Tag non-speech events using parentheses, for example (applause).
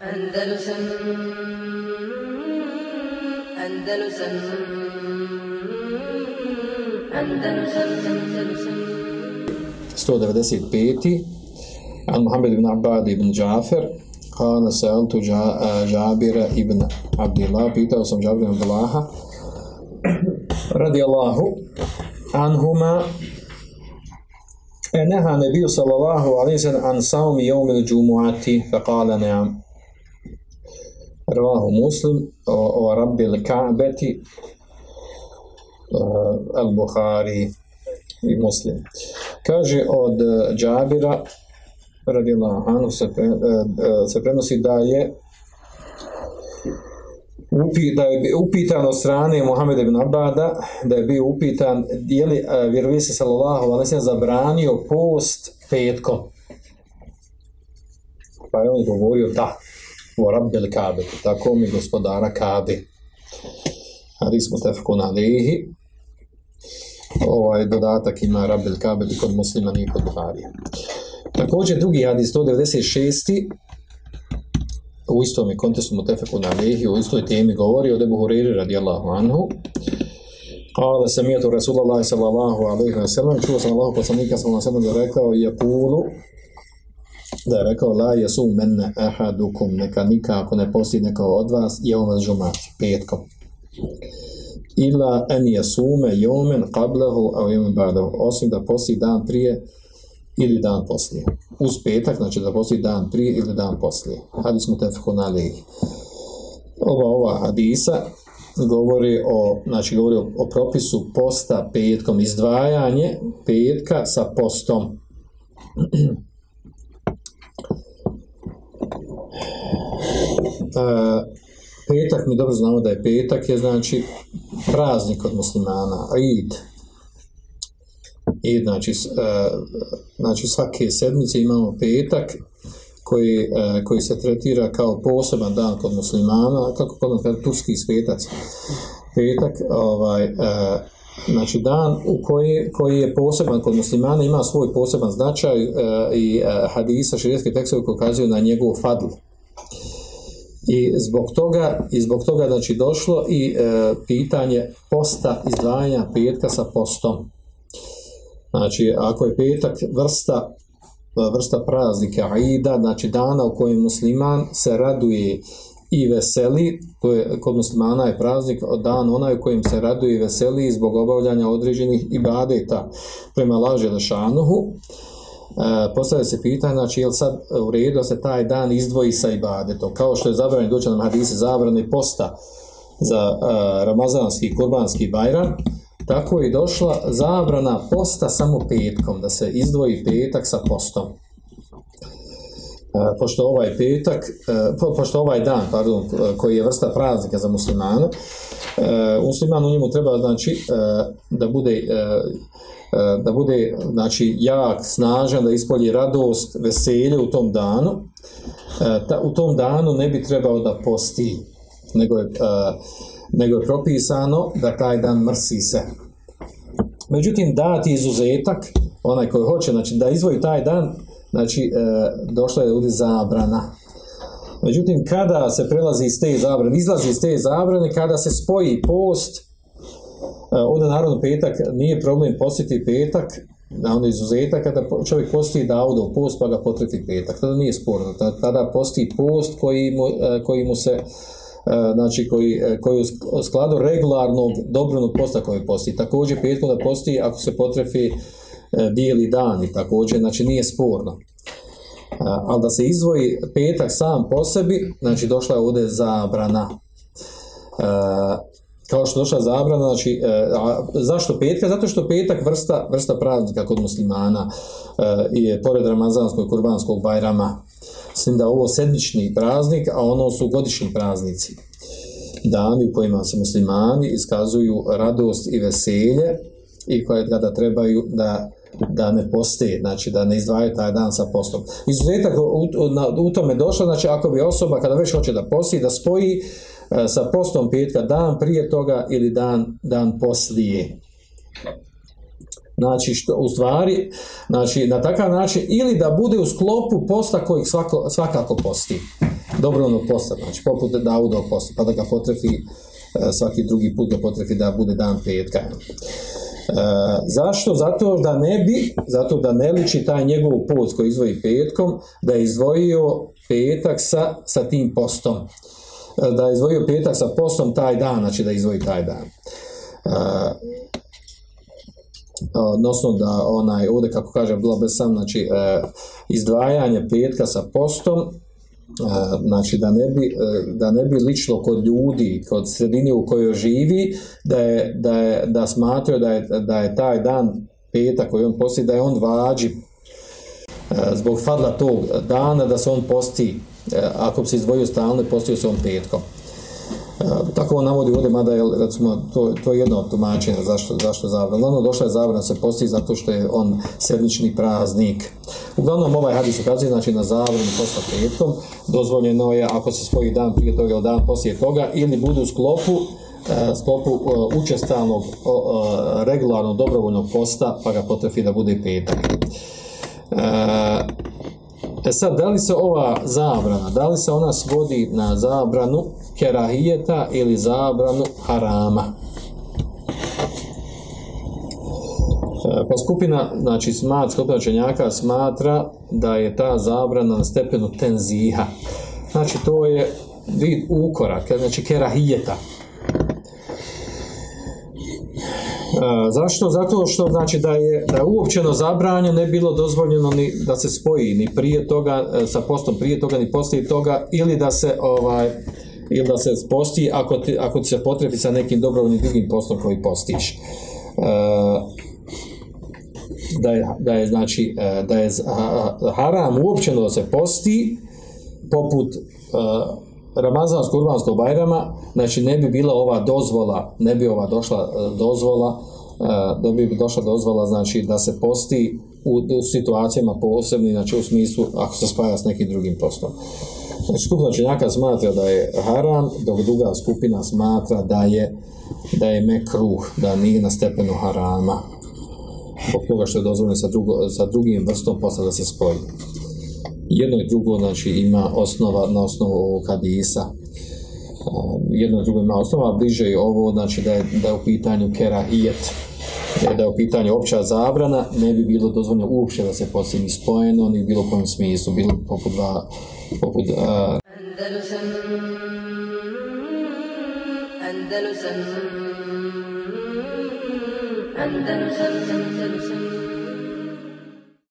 أندلسن أندلسن أندلسن أندلسن 195 عن محمد بن عباد بن جعفر قال سألت جابر بن عبد الله بيتا وسم جابر بن عبد الله رضي الله عنهما أنها النبي صلى الله عليه وسلم عن صوم يوم الجمعة فقال نعم رواه مسلم ورب الكعبة al bukhari i Muslim. Kaže od e, Džabira radijallahu anhu e, e, se, prenosi da je upi, da je upitan od strane Muhameda ibn Abada, da je bio upitan je li vjerovisi sallallahu alejhi sallam zabranio post petkom. Pa je on govorio da. ورب kabe, tako mi gospodara Kabe Hadis mutafkun alihi ovaj dodatak ima Rabbel Kabe kod muslima nije kod Buharija također drugi hadis 196 u istom je kontestu na lehi, u istoj temi govori o Debu Huriri radijallahu anhu Kale sam je to Rasulallah sallallahu alaihi wa sallam čuo sam Allah poslanika sallallahu alaihi wa sallam da rekao je pulu da je rekao la je mene ahadukum, neka nikako ne posti neka od vas, je vas žumat, petkom. Ila en je sume jomen qablahu a jomen badahu, osim da posti dan prije ili dan poslije. Uz petak, znači da posti dan prije ili dan poslije. Hadis mu tefhunali. Ova ova hadisa govori o, znači govori o, o propisu posta petkom, izdvajanje petka sa postom. (clears throat) Eh, petak, mi dobro znamo da je petak, je znači praznik od muslimana, id. I znači, eh, znači svake sedmice imamo petak koji, eh, koji se tretira kao poseban dan kod muslimana, kako kod nas turski svetac. Petak, ovaj, Znači dan u koji, koji je poseban kod muslimana, ima svoj poseban značaj e, i e, hadisa, širijski tekstovi koji ukazuju na njegovu fadlu. I zbog toga, i zbog toga znači došlo i e, pitanje posta izdvajanja petka sa postom. Znači, ako je petak vrsta vrsta praznika, ida, znači dana u kojem musliman se raduje i veseli, to je kod muslimana je praznik dan onaj u kojim se raduje i veseli zbog obavljanja određenih ibadeta prema laži lešanuhu. E, postavlja se pitanje, znači je li sad u redu da se taj dan izdvoji sa ibadetom, kao što je zabranjen doći na hadise zabrane posta za e, ramazanski i kurbanski bajran, tako je došla zabrana posta samo petkom, da se izdvoji petak sa postom. E, pošto ovaj petak, e, pošto ovaj dan, pardon, e, koji je vrsta praznika za muslimana, musliman u njemu treba znači da bude da bude znači jak, snažan, da ispolji radost, veselje u tom danu. u tom danu ne bi trebao da posti, nego je, nego je propisano da taj dan mrsi se. Međutim, dati izuzetak, onaj koji hoće, znači da izvoji taj dan, znači e, došla je ovdje zabrana. Međutim, kada se prelazi iz te zabrane, izlazi iz te zabrane, kada se spoji post, e, onda naravno petak, nije problem postiti petak, na onda izuzetak, kada čovjek posti Davudov post pa ga potreti petak, tada nije sporno, tada posti post koji mu, e, koji mu se znači koji, koji u skladu regularnog dobrovnog posta koji posti. Također petkom da posti ako se potrefi E, bijeli dani također, znači nije sporno. E, ali da se izvoji petak sam po sebi, znači došla je ovdje zabrana. E, kao što došla zabrana, znači, zašto petka? Zato što petak vrsta, vrsta praznika kod muslimana je pored Ramazanskog i Kurbanskog bajrama. Mislim da da ovo sedmični praznik, a ono su godišnji praznici. Dani u kojima se muslimani iskazuju radost i veselje i koje kada trebaju da da ne postoji, znači da ne izdvaja taj dan sa postom. Izuzetak u, u, tome došlo, znači ako bi osoba kada već hoće da posti, da spoji e, sa postom petka dan prije toga ili dan, dan poslije. Znači, što, u stvari, znači, na takav način, ili da bude u sklopu posta kojih svako, svakako posti. ono posta, znači, poput Daudog posta, pa da ga potrefi e, svaki drugi put ga potrefi da bude dan petka. E, zašto? Zato da ne bi, zato da ne liči taj njegov post koji izvoji petkom, da je izdvojio petak sa, sa tim postom. E, da je izdvojio petak sa postom taj dan, znači da izvoji taj dan. E, odnosno da onaj, ovdje kako kaže sam, znači izdvajanje petka sa postom, Znači da ne, bi, e, da ne bi lično kod ljudi, kod sredine u kojoj živi, da, je, da, je, da da je, da je taj dan petak koji on posti, da je on vađi e, zbog fadla tog dana da se on posti, e, ako bi se izdvojio stalno, postio se on petkom. E, tako on navodi ovdje, mada je, recimo, to, to je jedno od tumačenja zašto, zašto je ono, došla je zabrana se posti zato što je on sedmični praznik. Uglavnom, ovaj hadis ukazuje znači, na zabranu posta petom Dozvoljeno je ako se spoji dan prije toga ili dan poslije toga ili budu u sklopu e, sklopu e, učestalnog, regularnog, dobrovoljnog posta, pa ga potrefi da bude petak. E sad, da li se ova zabrana, da li se ona svodi na zabranu kerahijeta ili zabranu harama? E, pa skupina, znači smat, skupina smatra da je ta zabrana na stepenu tenziha. Znači to je vid ukora, znači kerahijeta. Zašto? Zato što znači da je, da je uopćeno zabranjeno, ne bilo dozvoljeno ni da se spoji ni prije toga e, sa postom, prije toga ni poslije toga ili da se ovaj ili da se posti ako ti, ako ti se potrebi sa nekim dobrovoljnim drugim postom koji postiš. E, da je, da je, znači e, da je haram uopćeno da se posti poput Ramazansko urbanskog bajrama, znači ne bi bila ova dozvola, ne bi ova došla e, dozvola, da e, bi došla dozvola znači da se posti u, u situacijama posebni, znači u smislu ako se spaja s nekim drugim postom. Znači, skupina činjaka smatra da je haram, dok druga skupina smatra da je, da je mekruh, da nije na stepenu harama. Zbog toga što je dozvoljeno sa, sa drugim vrstom posla da se spoji jedno i drugo znači, ima osnova na osnovu ovog hadisa. Um, jedno i drugo ima osnova, bliže je ovo znači, da, je, da je u pitanju Kera kerahijet. Da je u pitanju opća zabrana, ne bi bilo dozvoljeno uopće da se posljedni spojeno, ni bilo kojem smislu, bilo poput dva, poput... Andalusam,